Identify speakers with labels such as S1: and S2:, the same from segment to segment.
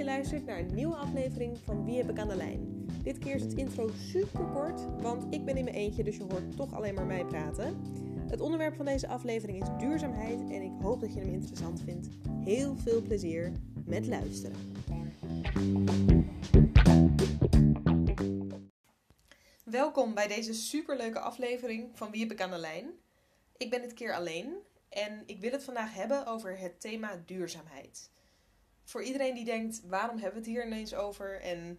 S1: je luistert naar een nieuwe aflevering van Wie heb ik aan de lijn. Dit keer is het intro super kort, want ik ben in mijn eentje, dus je hoort toch alleen maar mij praten. Het onderwerp van deze aflevering is duurzaamheid en ik hoop dat je hem interessant vindt. Heel veel plezier met luisteren. Welkom bij deze superleuke aflevering van Wie heb ik aan de lijn. Ik ben dit keer alleen en ik wil het vandaag hebben over het thema duurzaamheid. Voor iedereen die denkt, waarom hebben we het hier ineens over en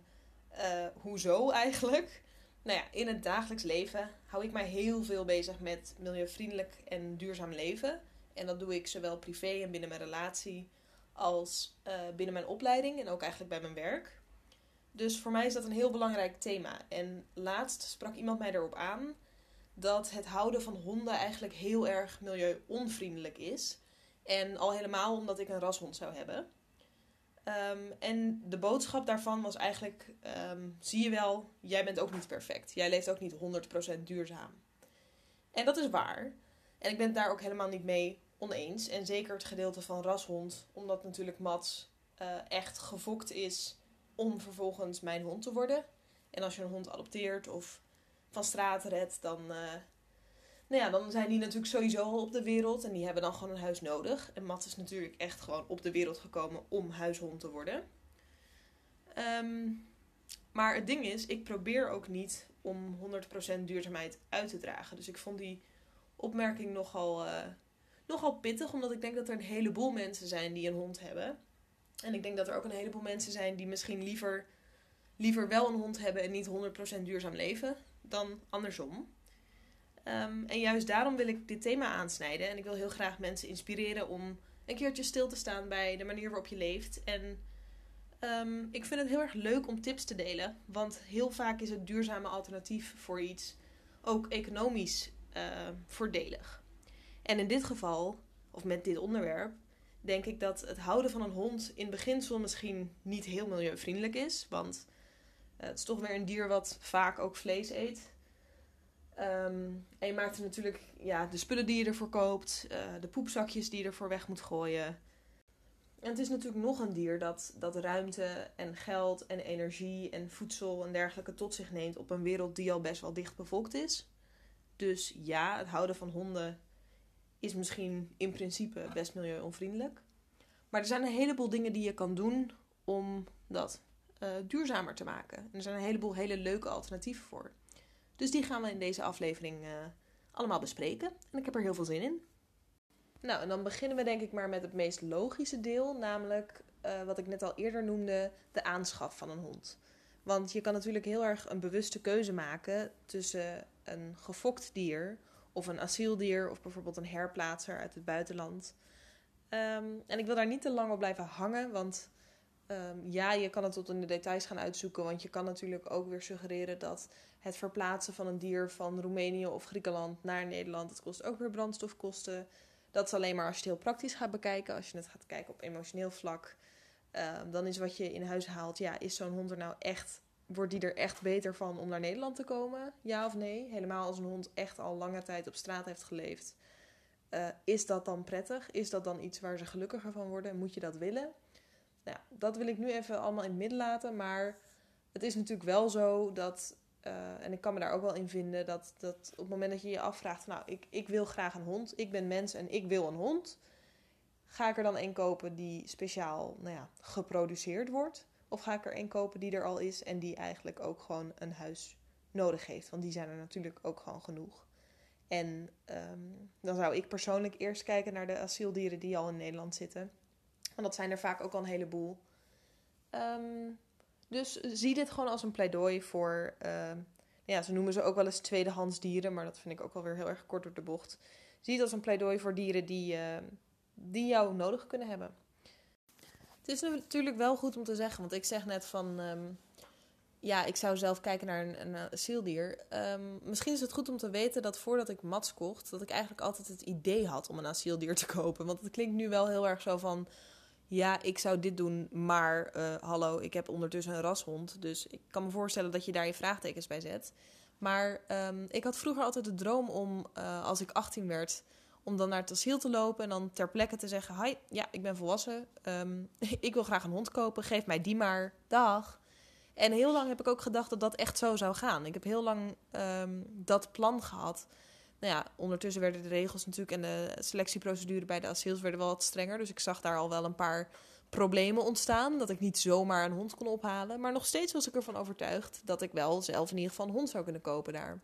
S1: uh, hoezo eigenlijk? Nou ja, in het dagelijks leven hou ik mij heel veel bezig met milieuvriendelijk en duurzaam leven. En dat doe ik zowel privé en binnen mijn relatie als uh, binnen mijn opleiding en ook eigenlijk bij mijn werk. Dus voor mij is dat een heel belangrijk thema. En laatst sprak iemand mij erop aan dat het houden van honden eigenlijk heel erg milieu-onvriendelijk is. En al helemaal omdat ik een rashond zou hebben. Um, en de boodschap daarvan was eigenlijk: um, zie je wel, jij bent ook niet perfect. Jij leeft ook niet 100% duurzaam. En dat is waar. En ik ben het daar ook helemaal niet mee oneens. En zeker het gedeelte van rashond, omdat natuurlijk Mats uh, echt gefokt is om vervolgens mijn hond te worden. En als je een hond adopteert of van straat redt, dan, uh, nou ja, dan zijn die natuurlijk sowieso al op de wereld. En die hebben dan gewoon een huis nodig. En Matt is natuurlijk echt gewoon op de wereld gekomen om huishond te worden. Um, maar het ding is, ik probeer ook niet om 100% duurzaamheid uit te dragen. Dus ik vond die opmerking nogal, uh, nogal pittig. Omdat ik denk dat er een heleboel mensen zijn die een hond hebben. En ik denk dat er ook een heleboel mensen zijn die misschien liever, liever wel een hond hebben en niet 100% duurzaam leven dan andersom. Um, en juist daarom wil ik dit thema aansnijden. En ik wil heel graag mensen inspireren om een keertje stil te staan bij de manier waarop je leeft. En um, ik vind het heel erg leuk om tips te delen. Want heel vaak is het duurzame alternatief voor iets ook economisch uh, voordelig. En in dit geval, of met dit onderwerp, denk ik dat het houden van een hond in beginsel misschien niet heel milieuvriendelijk is. Want uh, het is toch weer een dier wat vaak ook vlees eet. Um, en je maakt er natuurlijk ja, de spullen die je ervoor koopt, uh, de poepzakjes die je ervoor weg moet gooien. En het is natuurlijk nog een dier dat, dat ruimte en geld en energie en voedsel en dergelijke tot zich neemt op een wereld die al best wel dicht bevolkt is. Dus ja, het houden van honden is misschien in principe best milieuonvriendelijk. Maar er zijn een heleboel dingen die je kan doen om dat uh, duurzamer te maken. En er zijn een heleboel hele leuke alternatieven voor. Dus die gaan we in deze aflevering uh, allemaal bespreken. En ik heb er heel veel zin in. Nou, en dan beginnen we denk ik maar met het meest logische deel, namelijk uh, wat ik net al eerder noemde, de aanschaf van een hond. Want je kan natuurlijk heel erg een bewuste keuze maken tussen een gefokt dier of een asieldier of bijvoorbeeld een herplaatser uit het buitenland. Um, en ik wil daar niet te lang op blijven hangen, want um, ja, je kan het tot in de details gaan uitzoeken, want je kan natuurlijk ook weer suggereren dat het verplaatsen van een dier van Roemenië of Griekenland naar Nederland, dat kost ook weer brandstofkosten. Dat is alleen maar als je het heel praktisch gaat bekijken. Als je het gaat kijken op emotioneel vlak, uh, dan is wat je in huis haalt, ja, is zo'n hond er nou echt, wordt die er echt beter van om naar Nederland te komen? Ja of nee? Helemaal als een hond echt al lange tijd op straat heeft geleefd. Uh, is dat dan prettig? Is dat dan iets waar ze gelukkiger van worden? Moet je dat willen? Nou, dat wil ik nu even allemaal in het midden laten. Maar het is natuurlijk wel zo dat uh, en ik kan me daar ook wel in vinden dat, dat op het moment dat je je afvraagt: Nou, ik, ik wil graag een hond, ik ben mens en ik wil een hond. Ga ik er dan een kopen die speciaal nou ja, geproduceerd wordt? Of ga ik er een kopen die er al is en die eigenlijk ook gewoon een huis nodig heeft? Want die zijn er natuurlijk ook gewoon genoeg. En um, dan zou ik persoonlijk eerst kijken naar de asieldieren die al in Nederland zitten. Want dat zijn er vaak ook al een heleboel. Um, dus zie dit gewoon als een pleidooi voor. Uh, ja, ze noemen ze ook wel eens tweedehands dieren, maar dat vind ik ook wel weer heel erg kort door de bocht. Zie het als een pleidooi voor dieren die, uh, die jou nodig kunnen hebben. Het is natuurlijk wel goed om te zeggen, want ik zeg net van. Um, ja, ik zou zelf kijken naar een, een asieldier. Misschien is het goed om te weten dat voordat ik Mats kocht, dat ik eigenlijk altijd het idee had om een asieldier te kopen. Want het klinkt nu wel heel erg zo van ja, ik zou dit doen, maar uh, hallo, ik heb ondertussen een rashond. Dus ik kan me voorstellen dat je daar je vraagtekens bij zet. Maar um, ik had vroeger altijd de droom om, uh, als ik 18 werd, Om dan naar het asiel te lopen en dan ter plekke te zeggen: Hi, ja, ik ben volwassen. Ehm, ik wil graag een hond kopen. Geef mij die maar. Dag. En heel lang heb ik ook gedacht dat dat echt zo zou gaan. Ik heb heel lang ehm, dat plan gehad. Nou ja, ondertussen werden de regels natuurlijk en de selectieprocedure bij de asiels werden wel wat strenger. Dus ik zag daar al wel een paar problemen ontstaan. Dat ik niet zomaar een hond kon ophalen. Maar nog steeds was ik ervan overtuigd dat ik wel zelf in ieder geval een hond zou kunnen kopen daar.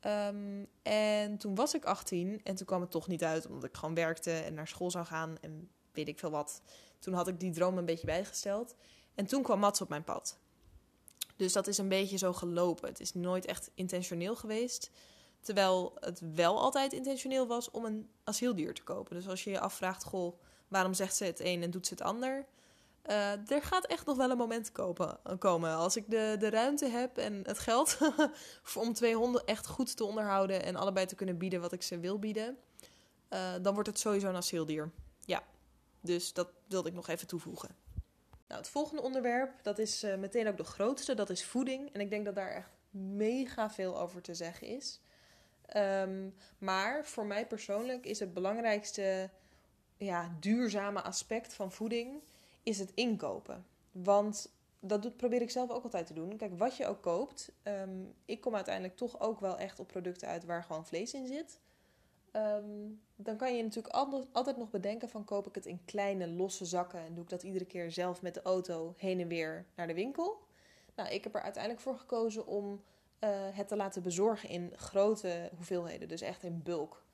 S1: Ehm, en toen was ik 18 en toen kwam het toch niet uit, omdat ik gewoon werkte en naar school zou gaan en weet ik veel wat. Toen had ik die droom een beetje bijgesteld. En toen kwam Mats op mijn pad. Dus dat is een beetje zo gelopen. Het is nooit echt intentioneel geweest. Terwijl het wel altijd intentioneel was om een asieldier te kopen. Dus als je je afvraagt, goh, waarom zegt ze het een en doet ze het ander? Uh, er gaat echt nog wel een moment kopen, komen. Als ik de, de ruimte heb en het geld om twee honden echt goed te onderhouden en allebei te kunnen bieden wat ik ze wil bieden, uh, dan wordt het sowieso een asieldier. Ja, dus dat wilde ik nog even toevoegen. Nou, het volgende onderwerp, dat is meteen ook de grootste, dat is voeding. En ik denk dat daar echt mega veel over te zeggen is. Um, maar voor mij persoonlijk is het belangrijkste ja, duurzame aspect van voeding is het inkopen. Want dat doet, probeer ik zelf ook altijd te doen. Kijk, wat je ook koopt. Um, ik kom uiteindelijk toch ook wel echt op producten uit waar gewoon vlees in zit. Um, dan kan je natuurlijk altijd nog bedenken van koop ik het in kleine losse zakken en doe ik dat iedere keer zelf met de auto heen en weer naar de winkel. Nou, ik heb er uiteindelijk voor gekozen om uh, het te laten bezorgen in grote hoeveelheden, dus echt in bulk.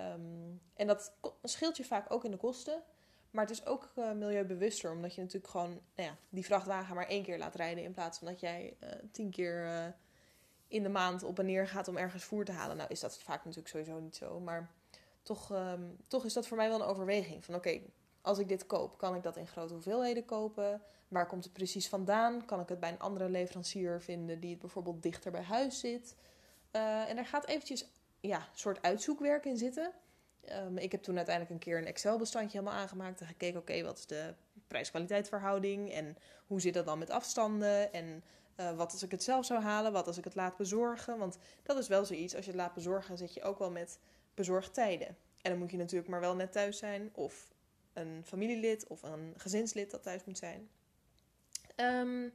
S1: Um, en dat scheelt je vaak ook in de kosten. Maar het is ook uh, milieubewuster, omdat je natuurlijk gewoon nou ja, die vrachtwagen maar één keer laat rijden. In plaats van dat jij uh, tien keer in de maand op en neer gaat om ergens voer te halen. Nou is dat vaak natuurlijk sowieso niet zo. Maar toch, um, toch is dat voor mij wel een overweging. Van oké, als ik dit koop, kan ik dat in grote hoeveelheden kopen? Waar komt het precies vandaan? Kan ik het bij een andere leverancier vinden die het bijvoorbeeld dichter bij huis zit? en er gaat eventjes ja, een soort uitzoekwerk in zitten. Um, ik heb toen uiteindelijk een keer een Excel-bestandje helemaal aangemaakt en gekeken, oké, wat is de prijs-kwaliteitverhouding en hoe zit dat dan met afstanden en uh, wat als ik het zelf zou halen, wat als ik het laat bezorgen. Want dat is wel zoiets, als je het laat bezorgen, zit je ook wel met bezorgtijden. En dan moet je natuurlijk maar wel net thuis zijn, of een familielid of een gezinslid dat thuis moet zijn. Um,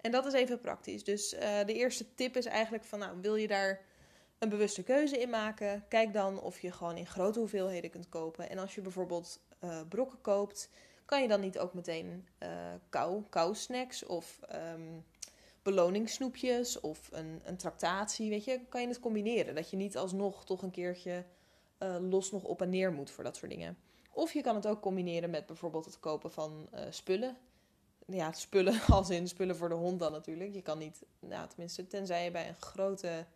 S1: en dat is even praktisch. Dus uh, de eerste tip is eigenlijk van, nou, wil je daar een bewuste keuze in maken. Kijk dan of je gewoon in grote hoeveelheden kunt kopen. En als je bijvoorbeeld uh, brokken koopt, kan je dan niet ook meteen uh, kou, snacks of um, beloningssnoepjes of een, een tractatie, weet je, kan je het combineren. Dat je niet alsnog toch een keertje los nog op en neer moet voor dat soort dingen. Of je kan het ook combineren met bijvoorbeeld het kopen van spullen. Ja, spullen als in spullen voor de hond dan natuurlijk. Je kan niet, nou, tenminste, tenzij je bij een grote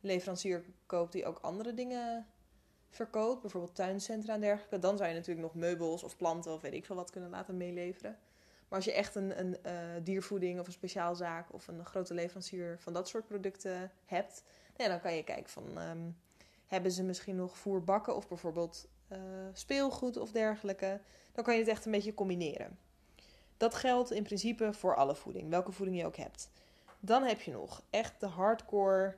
S1: leverancier koopt die ook andere dingen verkoopt, bijvoorbeeld tuincentra en dergelijke, dan zou je natuurlijk nog meubels of planten of weet ik veel wat kunnen laten meeleveren. Maar als je echt een, een uh, diervoeding of een speciaalzaak of een grote leverancier van dat soort producten hebt, ja, dan kan je kijken van um, hebben ze misschien nog voerbakken of bijvoorbeeld uh, speelgoed of dergelijke. Dan kan je het echt een beetje combineren. Dat geldt in principe voor alle voeding, welke voeding je ook hebt. Dan heb je nog echt de hardcore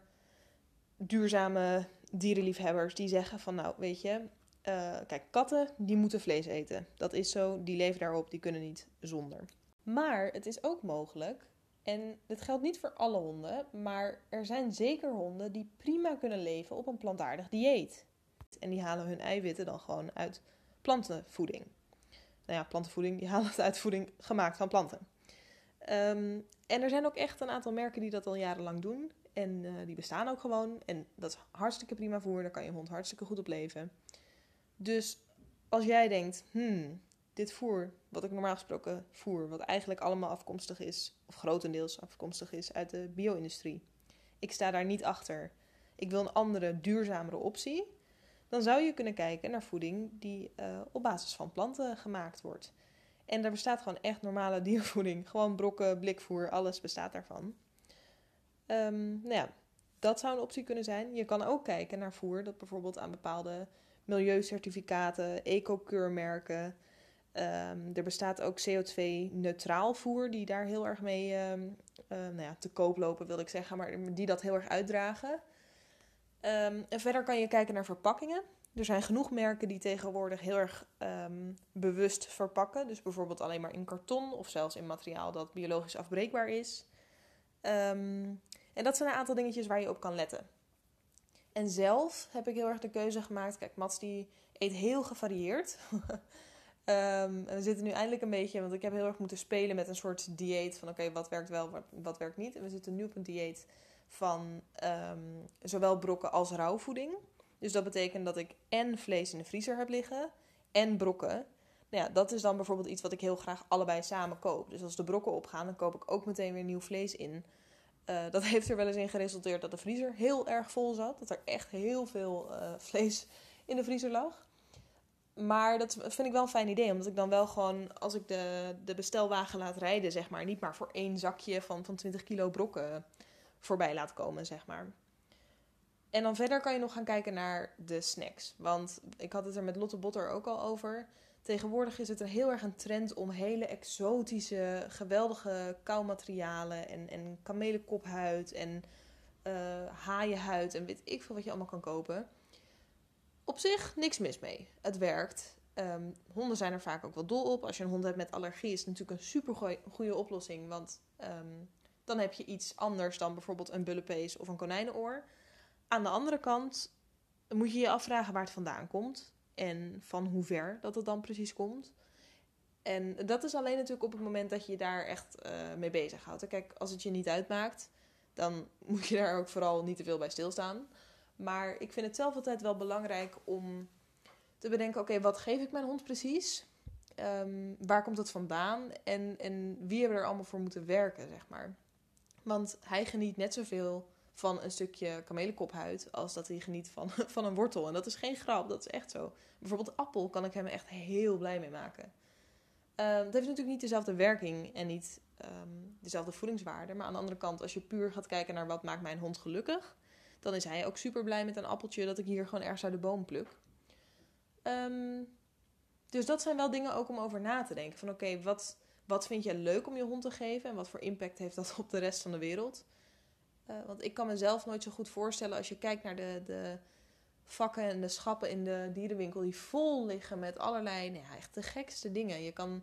S1: duurzame dierenliefhebbers die zeggen van nou weet je, uh, kijk katten die moeten vlees eten. Dat is zo, die leven daarop, die kunnen niet zonder. Maar het is ook mogelijk, en dit geldt niet voor alle honden, maar er zijn zeker honden die prima kunnen leven op een plantaardig dieet. En die halen hun eiwitten dan gewoon uit plantenvoeding. Nou ja, plantenvoeding, die halen het uit voeding gemaakt van planten. Um, en er zijn ook echt een aantal merken die dat al jarenlang doen. En uh, die bestaan ook gewoon. En dat is hartstikke prima voer. Daar kan je hond hartstikke goed op leven. Dus als jij denkt, hmm, dit voer, wat ik normaal gesproken voer, wat eigenlijk allemaal afkomstig is, of grotendeels afkomstig is uit de bio-industrie. Ik sta daar niet achter. Ik wil een andere, duurzamere optie. Dan zou je kunnen kijken naar voeding die uh, op basis van planten gemaakt wordt. En daar bestaat gewoon echt normale diervoeding. Gewoon brokken, blikvoer, alles bestaat daarvan. Um, nou ja, dat zou een optie kunnen zijn. Je kan ook kijken naar voer dat bijvoorbeeld aan bepaalde milieucertificaten, eco-keurmerken. Um, er bestaat ook CO2-neutraal voer, die daar heel erg mee um, uh, nou ja, te koop lopen, wil ik zeggen, maar die dat heel erg uitdragen. En verder kan je kijken naar verpakkingen. er zijn genoeg merken die tegenwoordig heel erg ehm, bewust verpakken. Dus bijvoorbeeld alleen maar in karton of zelfs in materiaal dat biologisch afbreekbaar is. Ehm, en dat zijn een aantal dingetjes waar je op kan letten. En zelf heb ik heel erg de keuze gemaakt. Kijk, Mats die eet heel gevarieerd. um, we zitten nu eindelijk een beetje, want ik heb heel erg moeten spelen met een soort dieet van oké, wat werkt wel, wat, wat, werkt niet. En we zitten nu op een dieet van zowel brokken als rauwvoeding. Dus dat betekent dat ik en vlees in de vriezer heb liggen en brokken. Nou ja, dat is dan bijvoorbeeld iets wat ik heel graag allebei samen koop. Dus als de brokken opgaan, dan koop ik ook meteen weer nieuw vlees in. Uh, dat heeft er wel eens in geresulteerd dat de vriezer heel erg vol zat. Dat er echt heel veel uh, vlees in de vriezer lag. Maar dat vind ik wel een fijn idee. Omdat ik dan wel gewoon, als ik de, de bestelwagen laat rijden, zeg maar, niet maar voor één zakje van, van 20 kilo brokken voorbij laat komen, zeg maar. En dan verder kan je nog gaan kijken naar de snacks. Want ik had het er met Lotte Botter ook al over. Tegenwoordig is het er heel erg een trend om hele exotische, geweldige kauwmaterialen en, en kamelenkophuid en uh, haaienhuid en weet ik veel wat je allemaal kan kopen. Op zich niks mis mee. Het werkt. Um, honden zijn er vaak ook wel dol op. Als je een hond hebt met allergie is het natuurlijk een super goede oplossing. Want um, dan heb je iets anders dan bijvoorbeeld een bullepees of een konijnenoor. Aan de andere kant moet je je afvragen waar het vandaan komt en van hoe ver dat het dan precies komt. En dat is alleen natuurlijk op het moment dat je je daar echt uh, mee bezighoudt. Kijk, als het je niet uitmaakt, dan moet je daar ook vooral niet te veel bij stilstaan. Maar ik vind het zelf altijd wel belangrijk om te bedenken: oké, wat geef ik mijn hond precies? Um, waar komt het vandaan? En, en wie hebben er allemaal voor moeten werken, zeg maar. Want hij geniet net zoveel van een stukje kamelenkophuid als dat hij geniet van, van een wortel. En dat is geen grap, dat is echt zo. Bijvoorbeeld appel kan ik hem echt heel blij mee maken. Uh, het heeft natuurlijk niet dezelfde werking en niet um, dezelfde voedingswaarde. Maar aan de andere kant, als je puur gaat kijken naar wat maakt mijn hond gelukkig, dan is hij ook super blij met een appeltje dat ik hier gewoon ergens uit de boom pluk. Um, dus dat zijn wel dingen ook om over na te denken. Van oké, wat, wat vind je leuk om je hond te geven en wat voor impact heeft dat op de rest van de wereld? Uh, want ik kan mezelf nooit zo goed voorstellen als je kijkt naar de, de vakken en de schappen in de dierenwinkel die vol liggen met allerlei, nou ja, echt de gekste dingen. Je kan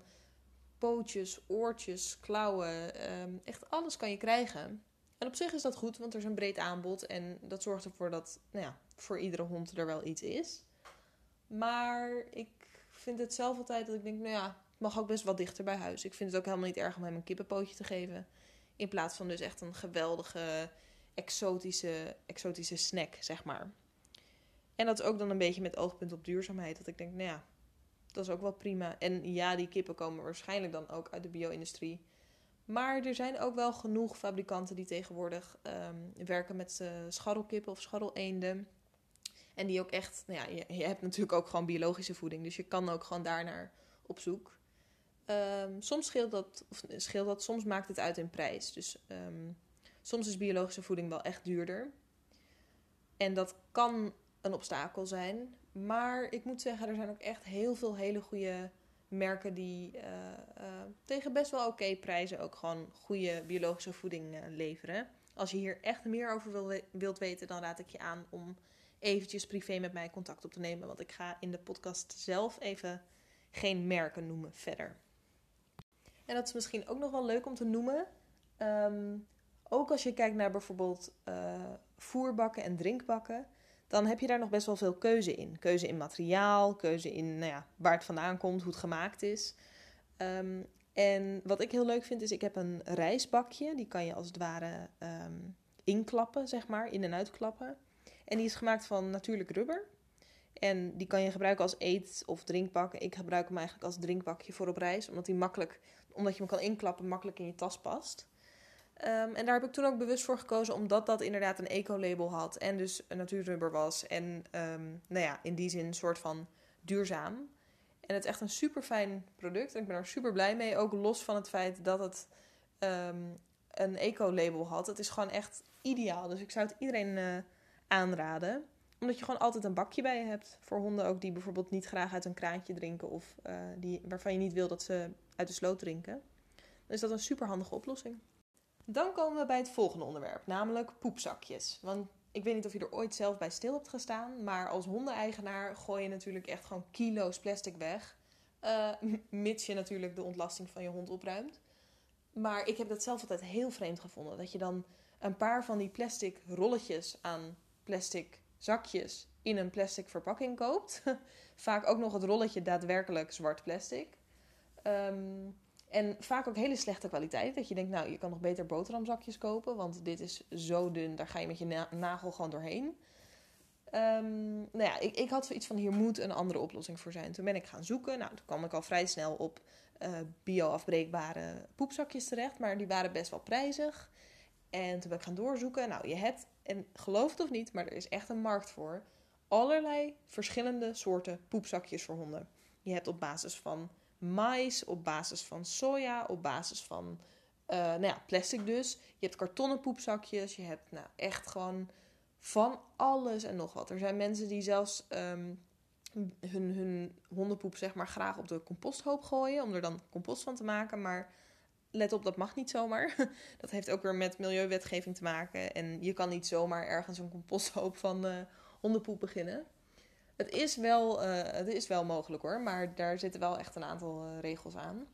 S1: pootjes, oortjes, klauwen, um, echt alles kan je krijgen. En op zich is dat goed, want er is een breed aanbod en dat zorgt ervoor dat nou ja, voor iedere hond er wel iets is. Maar ik vind het zelf altijd dat ik denk, nou ja, mag ook best wat dichter bij huis. Ik vind het ook helemaal niet erg om hem een kippenpootje te geven. In plaats van dus echt een geweldige, exotische, exotische snack, zeg maar. En dat is ook dan een beetje met oogpunt op duurzaamheid. Dat ik denk, nou ja, dat is ook wel prima. En ja, die kippen komen waarschijnlijk dan ook uit de bio-industrie. Maar er zijn ook wel genoeg fabrikanten die tegenwoordig um, werken met uh, scharrelkippen of scharreleenden. En die ook echt, nou ja, je, je, hebt natuurlijk ook gewoon biologische voeding. Dus je kan ook gewoon daarnaar op zoek. Um, soms scheelt dat, of scheelt dat, soms maakt het uit in prijs. Dus um, soms is biologische voeding wel echt duurder. En dat kan een obstakel zijn. Maar ik moet zeggen, er zijn ook echt heel veel hele goede merken die uh, uh, tegen best wel oké prijzen ook gewoon goede biologische voeding leveren. Als je hier echt meer over wil, wilt weten, dan raad ik je aan om eventjes privé met mij contact op te nemen. Want ik ga in de podcast zelf even geen merken noemen verder. En dat is misschien ook nog wel leuk om te noemen. Um, ook als je kijkt naar bijvoorbeeld uh, voerbakken en drinkbakken, dan heb je daar nog best wel veel keuze in. Keuze in materiaal, keuze in nou ja, waar het vandaan komt, hoe het gemaakt is. Um, en wat ik heel leuk vind is, ik heb een rijstbakje. Die kan je als het ware um, inklappen, zeg maar, in- en uitklappen. En die is gemaakt van natuurlijk rubber. En die kan je gebruiken als eet- of drinkbak. Ik gebruik hem eigenlijk als drinkbakje voor op reis. Omdat, die makkelijk, omdat je hem kan inklappen, makkelijk in je tas past. Um, en daar heb ik toen ook bewust voor gekozen, omdat dat inderdaad een eco-label had. En dus een natuurrubber was. En um, nou ja, in die zin een soort van duurzaam. En het is echt een super fijn product. En ik ben er super blij mee. Ook los van het feit dat het um, een eco-label had. Het is gewoon echt ideaal. Dus ik zou het iedereen uh, aanraden omdat je gewoon altijd een bakje bij je hebt. Voor honden ook die bijvoorbeeld niet graag uit een kraantje drinken. Of uh, die, waarvan je niet wil dat ze uit de sloot drinken. Dan is dat een super handige oplossing. Dan komen we bij het volgende onderwerp, namelijk poepzakjes. Want ik weet niet of je er ooit zelf bij stil hebt gestaan, maar als hondeneigenaar gooi je natuurlijk echt gewoon kilo's plastic weg. Uh, mits je natuurlijk de ontlasting van je hond opruimt. Maar ik heb dat zelf altijd heel vreemd gevonden. Dat je dan een paar van die plastic rolletjes aan plastic zakjes in een plastic verpakking koopt. vaak ook nog het rolletje daadwerkelijk zwart plastic. Um, en vaak ook hele slechte kwaliteit. Dat je denkt, nou, je kan nog beter boterhamzakjes kopen. Want dit is zo dun, daar ga je met je nagel gewoon doorheen. Um, nou ja, ik, ik had zoiets van, hier moet een andere oplossing voor zijn. Toen ben ik gaan zoeken. Nou, toen kwam ik al vrij snel op uh, bio-afbreekbare poepzakjes terecht. Maar die waren best wel prijzig. En toen ben ik gaan doorzoeken. Nou, je hebt, en geloof het of niet, maar er is echt een markt voor. Allerlei verschillende soorten poepzakjes voor honden. Je hebt op basis van mais, op basis van soja, op basis van uh, nou ja, plastic dus. Je hebt kartonnen poepzakjes, je hebt nou, echt gewoon van alles en nog wat. Er zijn mensen die zelfs um, hun, hun hondenpoep zeg maar graag op de composthoop gooien, om er dan compost van te maken. Maar let op, dat mag niet zomaar. Dat heeft ook weer met milieuwetgeving te maken. En je kan niet zomaar ergens een composthoop van uh, hondenpoep beginnen. Het is wel, uh, het is wel mogelijk hoor, maar daar zitten wel echt een aantal uh, regels aan.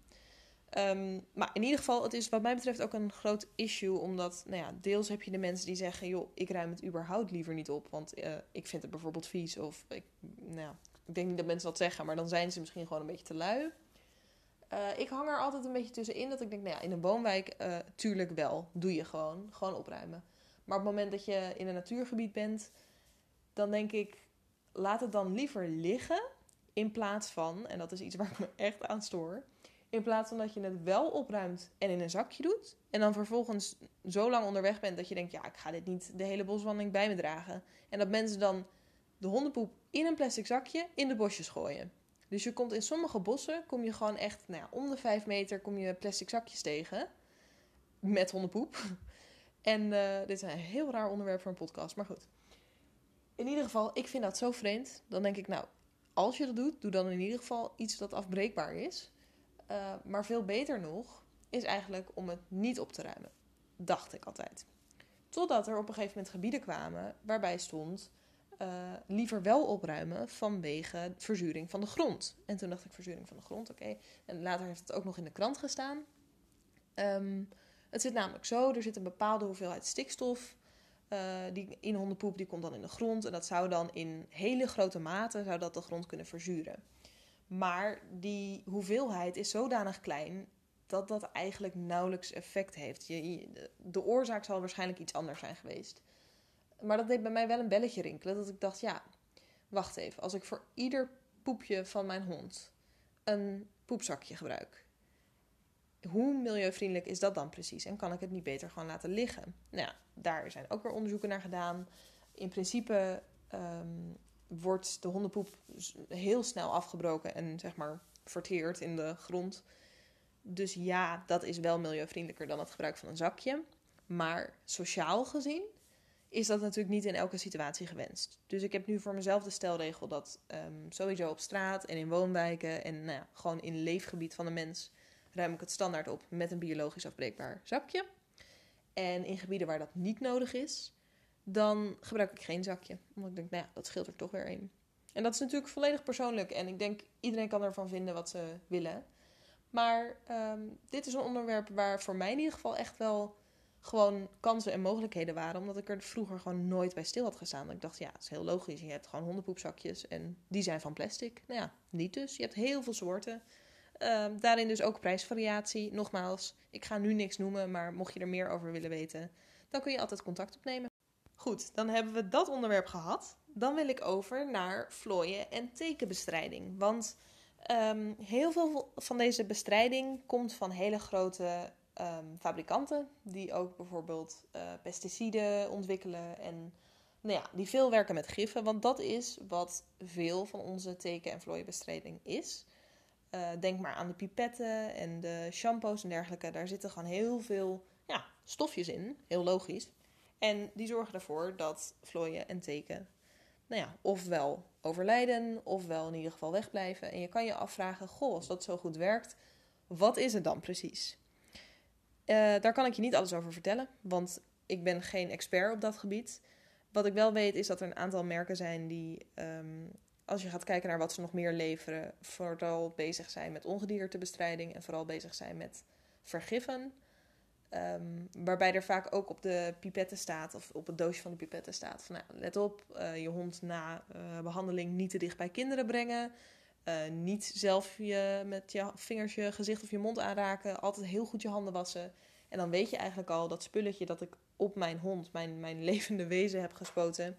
S1: Um, maar in ieder geval, het is wat mij betreft ook een groot issue. Omdat, nou ja, deels heb je de mensen die zeggen: joh, ik ruim het überhaupt liever niet op. Want ik vind het bijvoorbeeld vies. Of ik, nou ja, ik denk niet dat mensen dat zeggen, maar dan zijn ze misschien gewoon een beetje te lui. Ik hang er altijd een beetje tussenin dat ik denk: nou ja, in een woonwijk, tuurlijk wel. Doe je gewoon. Gewoon opruimen. Maar op het moment dat je in een natuurgebied bent, dan denk ik: laat het dan liever liggen. In plaats van, en dat is iets waar ik me echt aan stoor. In plaats van dat je het wel opruimt en in een zakje doet. En dan vervolgens zo lang onderweg bent dat je denkt: ja, ik ga dit niet de hele boswandeling bij me dragen. En dat mensen dan de hondenpoep in een plastic zakje in de bosjes gooien. Dus je komt in sommige bossen, kom je gewoon echt, nou ja, om de vijf meter kom je plastic zakjes tegen. Met hondenpoep. En uh, dit is een heel raar onderwerp voor een podcast, maar goed in ieder geval, ik vind dat zo vreemd. Dan denk ik, nou, als je dat doet, doe dan in ieder geval iets dat afbreekbaar is. Uh, maar veel beter nog, is eigenlijk om het niet op te ruimen. Dacht ik altijd. Totdat er op een gegeven moment gebieden kwamen waarbij stond uh, liever wel opruimen vanwege verzuring van de grond. En toen dacht ik, verzuring van de grond, oké. En later heeft het ook nog in de krant gestaan. Um, het zit namelijk zo, er zit een bepaalde hoeveelheid stikstof uh, die in hondenpoep die komt dan in de grond. En dat zou dan in hele grote mate zou dat de grond kunnen verzuren. Maar die hoeveelheid is zodanig klein dat dat eigenlijk nauwelijks effect heeft. Je, de oorzaak zal waarschijnlijk iets anders zijn geweest. Maar dat deed bij mij wel een belletje rinkelen. Dat ik dacht, ja, wacht even. Als ik voor ieder poepje van mijn hond een poepzakje gebruik hoe milieuvriendelijk is dat dan precies? En kan ik het niet beter gewoon laten liggen? Nou ja, daar zijn ook weer onderzoeken naar gedaan. In principe um, wordt de hondenpoep heel snel afgebroken en zeg maar verteerd in de grond. Dus ja, dat is wel milieuvriendelijker dan het gebruik van een zakje. Maar sociaal gezien is dat natuurlijk niet in elke situatie gewenst. Dus ik heb nu voor mezelf de stelregel dat um, sowieso op straat en in woonwijken en nou ja, gewoon in leefgebied van de mens ruim ik het standaard op met een biologisch afbreekbaar zakje. En in gebieden waar dat niet nodig is, dan gebruik ik geen zakje. Omdat ik denk, nou ja, dat scheelt er toch weer een. En dat is natuurlijk volledig persoonlijk. En ik denk, iedereen kan ervan vinden wat ze willen. Maar um, dit is een onderwerp waar voor mij in ieder geval echt wel gewoon kansen en mogelijkheden waren. Omdat ik er vroeger gewoon nooit bij stil had gestaan. Ik dacht, ja, het is heel logisch. Je hebt gewoon hondenpoepzakjes en die zijn van plastic. Nou ja, niet dus. Je hebt heel veel soorten. Ehm, daarin dus ook prijsvariatie. Nogmaals, ik ga nu niks noemen, maar mocht je er meer over willen weten, dan kun je altijd contact opnemen. Goed, dan hebben we dat onderwerp gehad. Dan wil ik over naar vlooien en tekenbestrijding. Want um, heel veel van deze bestrijding komt van hele grote um, fabrikanten, die ook bijvoorbeeld uh, pesticiden ontwikkelen en nou ja, die veel werken met giffen. Want dat is wat veel van onze teken- en vlooienbestrijding is. Uh, denk maar aan de pipetten en de shampoos en dergelijke. Daar zitten gewoon heel veel ja, stofjes in, heel logisch. En die zorgen ervoor dat vlooien en teken, nou ja, ofwel overlijden, ofwel in ieder geval wegblijven. En je kan je afvragen: goh, als dat zo goed werkt, wat is het dan precies? Uh, daar kan ik je niet alles over vertellen, want ik ben geen expert op dat gebied. Wat ik wel weet is dat er een aantal merken zijn die, ehm, als je gaat kijken naar wat ze nog meer leveren, vooral bezig zijn met ongediertebestrijding en vooral bezig zijn met vergiffen. Um, waarbij er vaak ook op de pipetten staat, of op het doosje van de pipetten staat: van nou, let op, uh, je hond na uh, behandeling niet te dicht bij kinderen brengen. Uh, niet zelf je met je vingers je gezicht of je mond aanraken. Altijd heel goed je handen wassen. En dan weet je eigenlijk al dat spulletje dat ik op mijn hond, mijn, mijn levende wezen heb gespoten,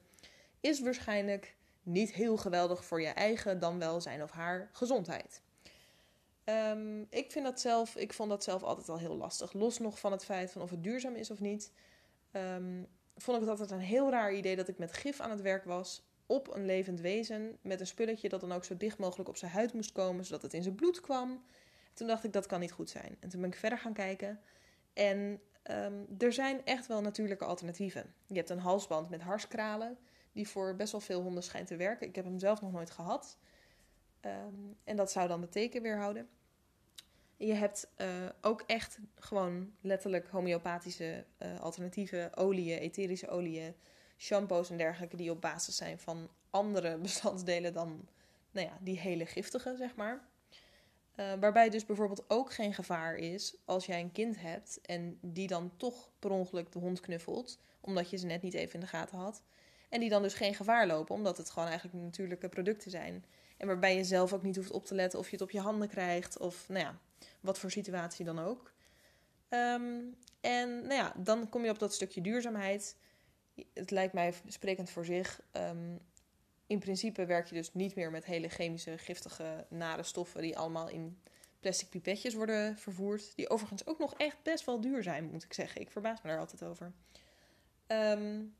S1: is waarschijnlijk niet heel geweldig voor je eigen, dan wel zijn of haar gezondheid. Um, ik vind dat zelf, ik vond dat zelf altijd al heel lastig. Los nog van het feit van of het duurzaam is of niet. Um, vond ik het altijd een heel raar idee dat ik met gif aan het werk was op een levend wezen. Met een spulletje dat dan ook zo dicht mogelijk op zijn huid moest komen, zodat het in zijn bloed kwam. Toen dacht ik dat kan niet goed zijn. En toen ben ik verder gaan kijken. En um, er zijn echt wel natuurlijke alternatieven. Je hebt een halsband met harskralen, die voor best wel veel honden schijnt te werken. Ik heb hem zelf nog nooit gehad. Um, en dat zou dan de teken weerhouden. Je hebt uh, ook echt gewoon letterlijk homeopathische uh, alternatieven, oliën, etherische oliën, shampoos en dergelijke, die op basis zijn van andere bestanddelen dan nou ja, die hele giftige, zeg maar. Uh, waarbij dus bijvoorbeeld ook geen gevaar is als jij een kind hebt en die dan toch per ongeluk de hond knuffelt, omdat je ze net niet even in de gaten had. En die dan dus geen gevaar lopen, omdat het gewoon eigenlijk natuurlijke producten zijn. En waarbij je zelf ook niet hoeft op te letten of je het op je handen krijgt of nou ja, wat voor situatie dan ook. Um, en nou ja, dan kom je op dat stukje duurzaamheid. Het lijkt mij sprekend voor zich. Um, in principe werk je dus niet meer met hele chemische, giftige, nare stoffen die allemaal in plastic pipetjes worden vervoerd. Die overigens ook nog echt best wel duur zijn, moet ik zeggen. Ik verbaas me daar altijd over. Um,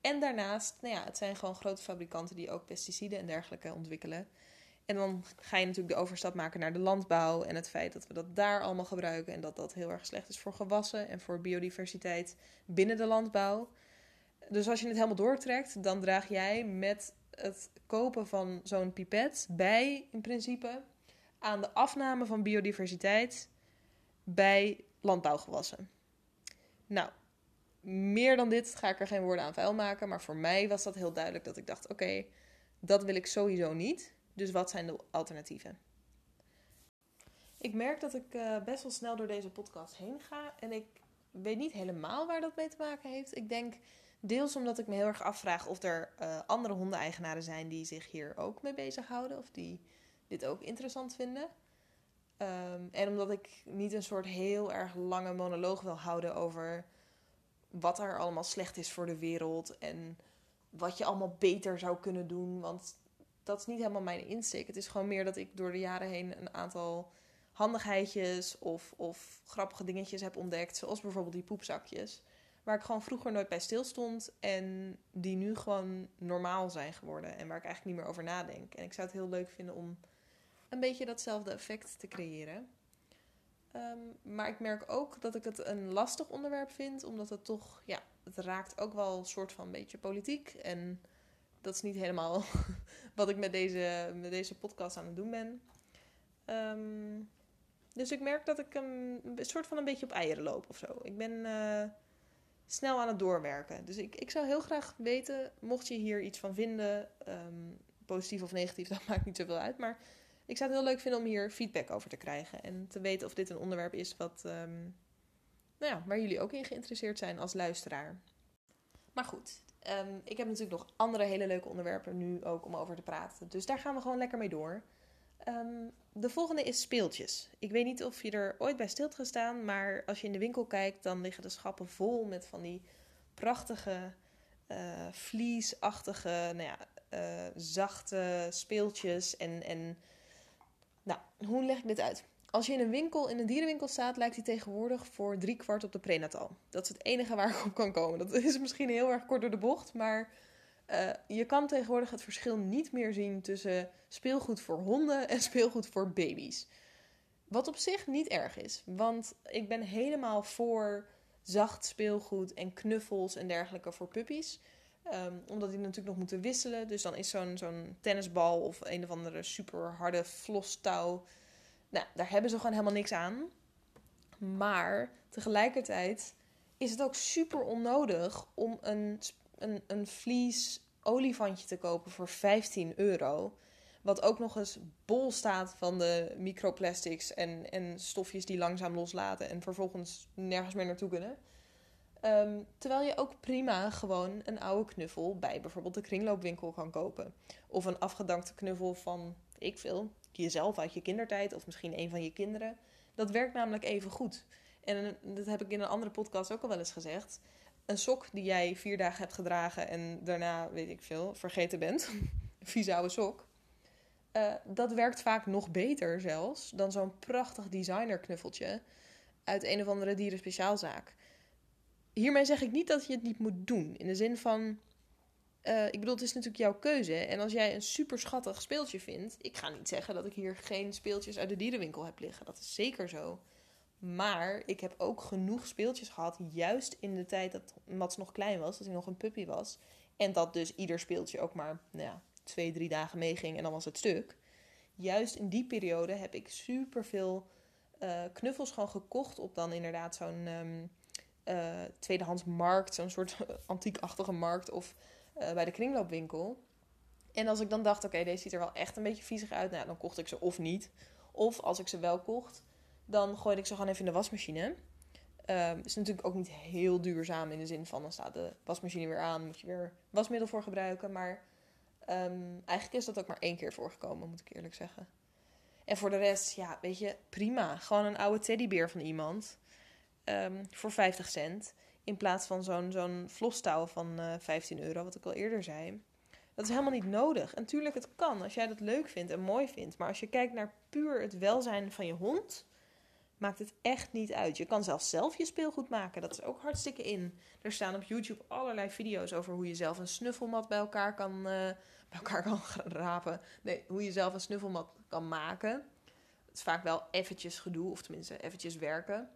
S1: en daarnaast, nou ja, het zijn gewoon grote fabrikanten die ook pesticiden en dergelijke ontwikkelen. En dan ga je natuurlijk de overstap maken naar de landbouw en het feit dat we dat daar allemaal gebruiken en dat dat heel erg slecht is voor gewassen en voor biodiversiteit binnen de landbouw. Dus als je het helemaal doortrekt, dan draag jij met het kopen van zo'n pipet bij, in principe, aan de afname van biodiversiteit bij landbouwgewassen. Nou, meer dan dit ga ik er geen woorden aan vuil maken, maar voor mij was dat heel duidelijk dat ik dacht: oké, dat wil ik sowieso niet. Dus wat zijn de alternatieven? Ik merk dat ik uh, best wel snel door deze podcast heen ga en ik weet niet helemaal waar dat mee te maken heeft. Ik denk Deels omdat ik me heel erg afvraag of er uh, andere hondeneigenaren zijn die zich hier ook mee bezighouden. Of die dit ook interessant vinden. Um, en omdat ik niet een soort heel erg lange monoloog wil houden over wat er allemaal slecht is voor de wereld. En wat je allemaal beter zou kunnen doen. Want dat is niet helemaal mijn insteek. Het is gewoon meer dat ik door de jaren heen een aantal handigheidjes of, of grappige dingetjes heb ontdekt. Zoals bijvoorbeeld die poepzakjes waar ik gewoon vroeger nooit bij stilstond en die nu gewoon normaal zijn geworden en waar ik eigenlijk niet meer over nadenk. En ik zou het heel leuk vinden om een beetje datzelfde effect te creëren. Um, maar ik merk ook dat ik het een lastig onderwerp vind, omdat het toch, ja, het raakt ook wel een soort van een beetje politiek. En dat is niet helemaal wat ik met deze, met deze podcast aan het doen ben. Um, dus ik merk dat ik een, soort van een beetje op eieren loop of zo. Ik ben. Uh, snel aan het doorwerken. Dus ik, ik zou heel graag weten, mocht je hier iets van vinden, um, positief of negatief, dat maakt niet zoveel uit. Maar ik zou het heel leuk vinden om hier feedback over te krijgen. En te weten of dit een onderwerp is wat, um, nou ja, waar jullie ook in geïnteresseerd zijn als luisteraar. Maar goed, um, ik heb natuurlijk nog andere hele leuke onderwerpen nu ook om over te praten. Dus daar gaan we gewoon lekker mee door. Um, de volgende is speeltjes. Ik weet niet of je er ooit bij stil hebt gestaan, maar als je in de winkel kijkt, dan liggen de schappen vol met van die prachtige, uh, vliesachtige, nou ja, uh, zachte speeltjes. En, en nou, hoe leg ik dit uit? Als je in een winkel, in een dierenwinkel staat, lijkt die tegenwoordig voor drie kwart op de prenatal. Dat is het enige waar ik op kan komen. Dat is misschien heel erg kort door de bocht, maar uh, je kan tegenwoordig het verschil niet meer zien tussen speelgoed voor honden en speelgoed voor baby's. Wat op zich niet erg is, want ik ben helemaal voor zacht speelgoed en knuffels en dergelijke voor puppies. Um, omdat die natuurlijk nog moeten wisselen. Dus dan is zo'n zo'n tennisbal of een of andere super harde flostouw. Nou, daar hebben ze gewoon helemaal niks aan. Maar tegelijkertijd is het ook super onnodig om een een, een vlies olifantje te kopen voor 15 euro. Wat ook nog eens bol staat van de microplastics en, en stofjes die langzaam loslaten en vervolgens nergens meer naartoe kunnen. Ehm, terwijl je ook prima gewoon een oude knuffel bij bijvoorbeeld de kringloopwinkel kan kopen. Of een afgedankte knuffel van, ik veel, jezelf uit je kindertijd of misschien een van je kinderen. Dat werkt namelijk even goed. En dat heb ik in een andere podcast ook al wel eens gezegd. Een sok die jij vier dagen hebt gedragen en daarna, weet ik veel, vergeten bent. vieze oude sok. Uh, dat werkt vaak nog beter zelfs dan zo'n prachtig designerknuffeltje uit een of andere dierenspeciaalzaak. Hiermee zeg ik niet dat je het niet moet doen. In de zin van, uh, ik bedoel, het is natuurlijk jouw keuze. En als jij een super schattig speeltje vindt, ik ga niet zeggen dat ik hier geen speeltjes uit de dierenwinkel heb liggen. Dat is zeker zo. Maar ik heb ook genoeg speeltjes gehad, juist in de tijd dat Mats nog klein was, dat hij nog een puppy was. En dat dus ieder speeltje ook maar nou ja, twee, drie dagen meeging en dan was het stuk. Juist in die periode heb ik super veel uh, knuffels gewoon gekocht op dan inderdaad zo'n um, tweedehands markt, zo'n soort antiekachtige markt of uh, bij de kringloopwinkel. En als ik dan dacht, oké, deze ziet er wel echt een beetje viezig uit, nou, dan kocht ik ze of niet. Of als ik ze wel kocht, dan gooide ik ze gewoon even in de wasmachine. Uh, is natuurlijk ook niet heel duurzaam in de zin van dan staat de wasmachine weer aan, moet je weer wasmiddel voor gebruiken. Maar um, eigenlijk is dat ook maar één keer voorgekomen, moet ik eerlijk zeggen. En voor de rest, ja, weet je, prima. Gewoon een oude teddybeer van iemand um, voor 50 cent. In plaats van zo'n zo'n vlostouw van uh, eh, 15 euro, wat ik al eerder zei. Dat is helemaal niet nodig. En tuurlijk, het kan als jij dat leuk vindt en mooi vindt. Maar als je kijkt naar puur het welzijn van je hond, maakt het echt niet uit. Je kan zelfs zelf je speelgoed maken. Dat is ook hartstikke in. Er staan op YouTube allerlei video's over hoe je zelf een snuffelmat bij elkaar kan, uh, bij elkaar kan rapen. Nee, hoe je zelf een snuffelmat kan maken. Het is vaak wel eventjes gedoe, of tenminste eventjes werken.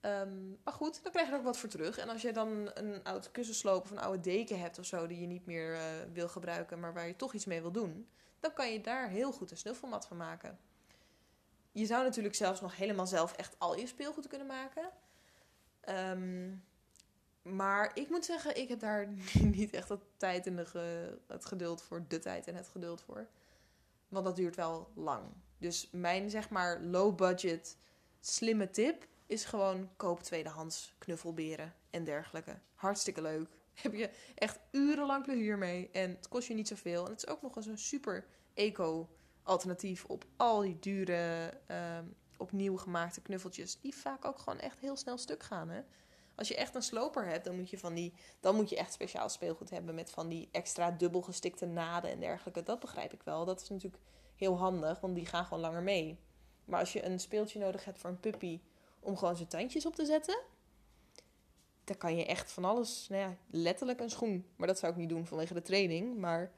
S1: Um, maar goed, dan krijg je er ook wat voor terug. En als je dan een oud kussensloop of een oude deken hebt of zo... die je niet meer uh, wil gebruiken, maar waar je toch iets mee wil doen... dan kan je daar heel goed een snuffelmat van maken. Je zou natuurlijk zelfs nog helemaal zelf echt al je speelgoed kunnen maken. Um, maar ik moet zeggen, ik heb daar niet echt de tijd en de het geduld voor. De tijd en het geduld voor. Want dat duurt wel lang. Dus mijn zeg maar low budget slimme tip is gewoon koop tweedehands knuffelberen en dergelijke. Hartstikke leuk. Heb je echt urenlang plezier mee. En het kost je niet zoveel. En het is ook nog eens een super eco alternatief op al die dure, um, opnieuw gemaakte knuffeltjes. Die vaak ook gewoon echt heel snel stuk gaan. Hè? Als je echt een sloper hebt, dan moet je, van die, dan moet je echt speciaal speelgoed hebben met van die extra dubbel gestikte naden en dergelijke. Dat begrijp ik wel. Dat is natuurlijk heel handig, want die gaan gewoon langer mee. Maar als je een speeltje nodig hebt voor een puppy om gewoon zijn tandjes op te zetten, dan kan je echt van alles, nou ja, letterlijk een schoen. Maar dat zou ik niet doen vanwege de training. Maar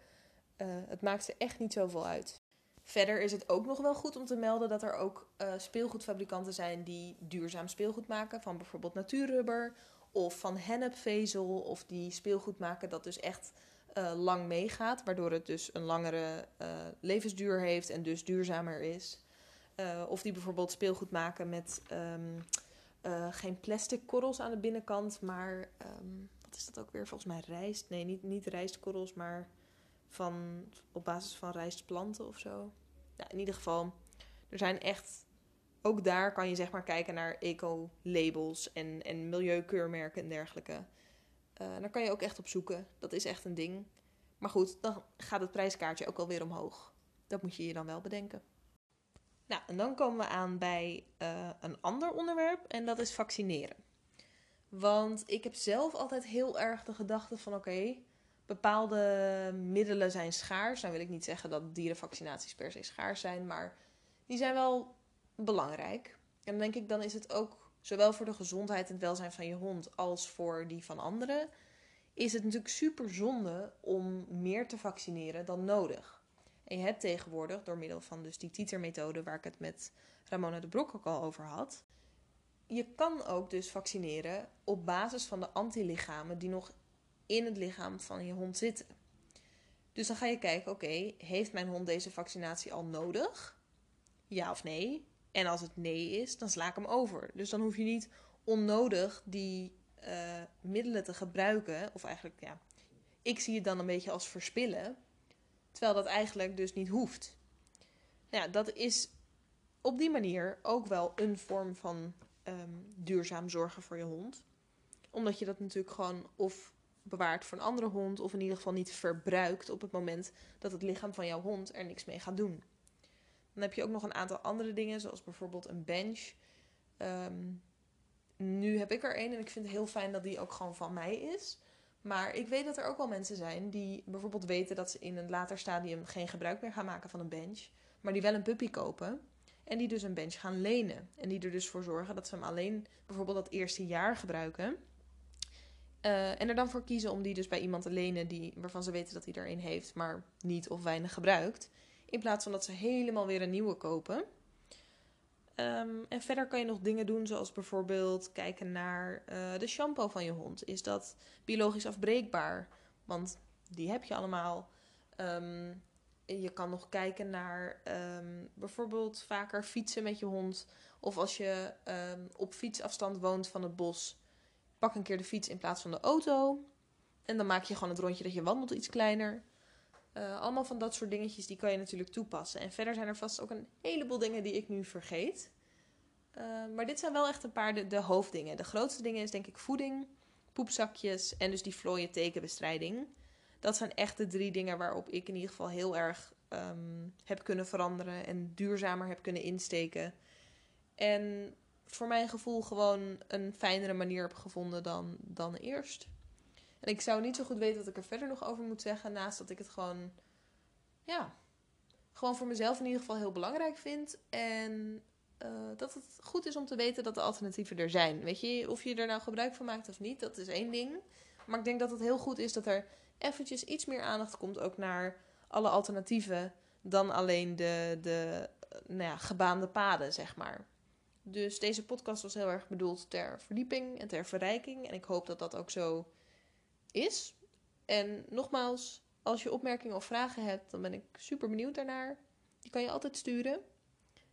S1: uh, het maakt ze echt niet zoveel uit. Verder is het ook nog wel goed om te melden dat er ook uh, speelgoedfabrikanten zijn die duurzaam speelgoed maken. Van bijvoorbeeld natuurrubber of van hennepvezel. Of die speelgoed maken dat dus echt uh, lang meegaat. Waardoor het dus een langere uh, levensduur heeft en dus duurzamer is. of die bijvoorbeeld speelgoed maken met um, geen plastic korrels aan de binnenkant. Maar um, wat is dat ook weer? Volgens mij rijst. Nee, niet, niet rijstkorrels, maar van, op basis van rijstplanten of zo. Nou, in ieder geval, er zijn echt. Ook daar kan je zeg maar kijken naar eco-labels en, en milieukeurmerken en dergelijke. Uh, daar kan je ook echt op zoeken. Dat is echt een ding. Maar goed, dan gaat het prijskaartje ook alweer omhoog. Dat moet je je dan wel bedenken. Nou, en dan komen we aan bij uh, een ander onderwerp en dat is vaccineren. Want ik heb zelf altijd heel erg de gedachte van oké, bepaalde middelen zijn schaars. Nou wil ik niet zeggen dat dierenvaccinaties per se schaars zijn, maar die zijn wel belangrijk. En dan denk ik, dan is het ook zowel voor de gezondheid en het welzijn van je hond als voor die van anderen, is het natuurlijk super zonde om meer te vaccineren dan nodig. En je hebt tegenwoordig, door middel van dus die titermethode waar ik het met Ramona de Brok ook al over had, je kan ook dus vaccineren op basis van de antilichamen die nog in het lichaam van je hond zitten. Dus dan ga je kijken, oké, heeft mijn hond deze vaccinatie al nodig? Ja of nee? En als het nee is, dan sla ik hem over. Dus dan hoef je niet onnodig die uh, middelen te gebruiken. Of eigenlijk, ja, ik zie het dan een beetje als verspillen. Terwijl dat eigenlijk dus niet hoeft. Nou ja, dat is op die manier ook wel een vorm van ehm, duurzaam zorgen voor je hond. Omdat je dat natuurlijk gewoon of bewaart voor een andere hond, of in ieder geval niet verbruikt op het moment dat het lichaam van jouw hond er niks mee gaat doen. Dan heb je ook nog een aantal andere dingen, zoals bijvoorbeeld een bench. Ehm, nu heb ik er één en ik vind het heel fijn dat die ook gewoon van mij is. Maar ik weet dat er ook wel mensen zijn die bijvoorbeeld weten dat ze in een later stadium geen gebruik meer gaan maken van een bench, maar die wel een puppy kopen. En die dus een bench gaan lenen. En die er dus voor zorgen dat ze hem alleen bijvoorbeeld dat eerste jaar gebruiken. Uh, en er dan voor kiezen om die dus bij iemand te lenen die, waarvan ze weten dat hij er een heeft, maar niet of weinig gebruikt. In plaats van dat ze helemaal weer een nieuwe kopen. Um, en verder kan je nog dingen doen, zoals bijvoorbeeld kijken naar uh, de shampoo van je hond. Is dat biologisch afbreekbaar? Want die heb je allemaal. Um, je kan nog kijken naar um, bijvoorbeeld vaker fietsen met je hond. Of als je op fietsafstand woont van het bos, pak een keer de fiets in plaats van de auto. En dan maak je gewoon het rondje dat je wandelt iets kleiner. Uh, allemaal van dat soort dingetjes die kan je natuurlijk toepassen. En verder zijn er vast ook een heleboel dingen die ik nu vergeet. Uh, maar dit zijn wel echt een paar de, de, hoofddingen. De grootste dingen is denk ik voeding, poepzakjes en dus die vlooien tekenbestrijding. Dat zijn echt de drie dingen waarop ik in ieder geval heel erg um, heb kunnen veranderen en duurzamer heb kunnen insteken. En voor mijn gevoel gewoon een fijnere manier heb gevonden dan, dan eerst. En ik zou niet zo goed weten wat ik er verder nog over moet zeggen. Naast dat ik het gewoon, ja, gewoon voor mezelf in ieder geval heel belangrijk vind. En uh, dat het goed is om te weten dat de alternatieven er zijn. Weet je, of je er nou gebruik van maakt of niet, dat is één ding. Maar ik denk dat het heel goed is dat er eventjes iets meer aandacht komt ook naar alle alternatieven dan alleen de, de nou ja, gebaande paden, zeg maar. Dus deze podcast was heel erg bedoeld ter verdieping en ter verrijking. En ik hoop dat dat ook zo is. En nogmaals, als je opmerkingen of vragen hebt, dan ben ik super benieuwd daarnaar. Die kan je altijd sturen.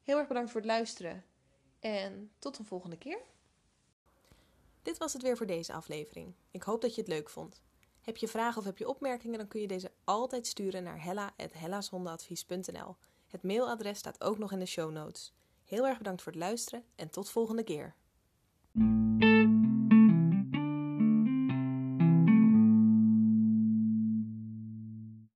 S1: Heel erg bedankt voor het luisteren. En tot een volgende keer. Dit was het weer voor deze aflevering. Ik hoop dat je het leuk vond. Heb je vragen of heb je opmerkingen, dan kun je deze altijd sturen naar hella.hellashondenadvies.nl. Het mailadres staat ook nog in de show notes. Heel erg bedankt voor het luisteren en tot volgende keer.